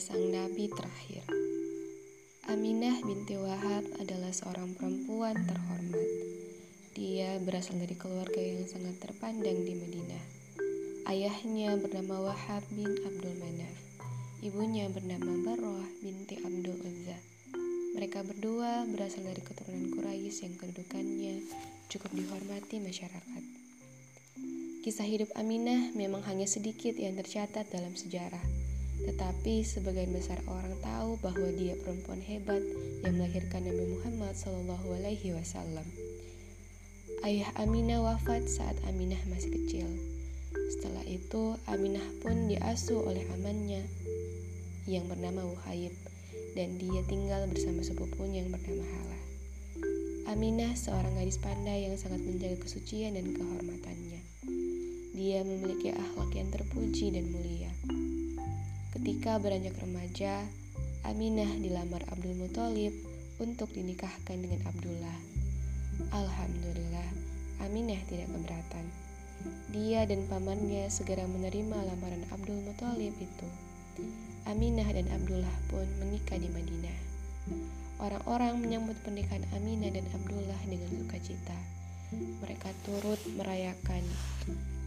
sang nabi terakhir. Aminah binti Wahab adalah seorang perempuan terhormat. Dia berasal dari keluarga yang sangat terpandang di Madinah. Ayahnya bernama Wahab bin Abdul Manaf. Ibunya bernama Barrah binti Abdul Uzza. Mereka berdua berasal dari keturunan Quraisy yang kedudukannya cukup dihormati masyarakat. Kisah hidup Aminah memang hanya sedikit yang tercatat dalam sejarah tetapi sebagian besar orang tahu bahwa dia perempuan hebat yang melahirkan Nabi Muhammad Wasallam. Ayah Aminah wafat saat Aminah masih kecil. Setelah itu, Aminah pun diasuh oleh amannya yang bernama Wuhayib dan dia tinggal bersama sepupunya yang bernama Hala. Aminah seorang gadis pandai yang sangat menjaga kesucian dan kehormatannya. Dia memiliki akhlak yang terpuji dan mulia. Ketika beranjak remaja, Aminah dilamar Abdul Muthalib untuk dinikahkan dengan Abdullah. Alhamdulillah, Aminah tidak keberatan. Dia dan pamannya segera menerima lamaran Abdul Muthalib itu. Aminah dan Abdullah pun menikah di Madinah. Orang-orang menyambut pernikahan Aminah dan Abdullah dengan sukacita. Mereka turut merayakan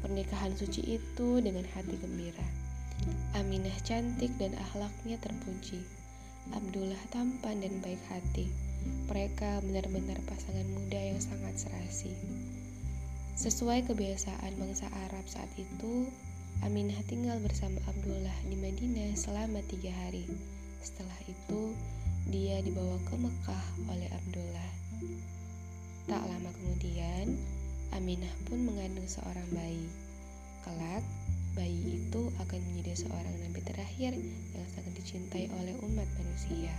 pernikahan suci itu dengan hati gembira. Aminah cantik dan akhlaknya terpuji. Abdullah tampan dan baik hati. Mereka benar-benar pasangan muda yang sangat serasi. Sesuai kebiasaan bangsa Arab saat itu, Aminah tinggal bersama Abdullah di Madinah selama tiga hari. Setelah itu, dia dibawa ke Mekah oleh Abdullah. Tak lama kemudian, Aminah pun mengandung seorang bayi. Kelak, bayi akan menjadi seorang nabi terakhir yang sangat dicintai oleh umat manusia.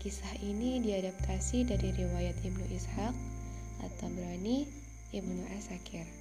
Kisah ini diadaptasi dari riwayat Ibnu Ishaq atau Berani Ibnu Asakir.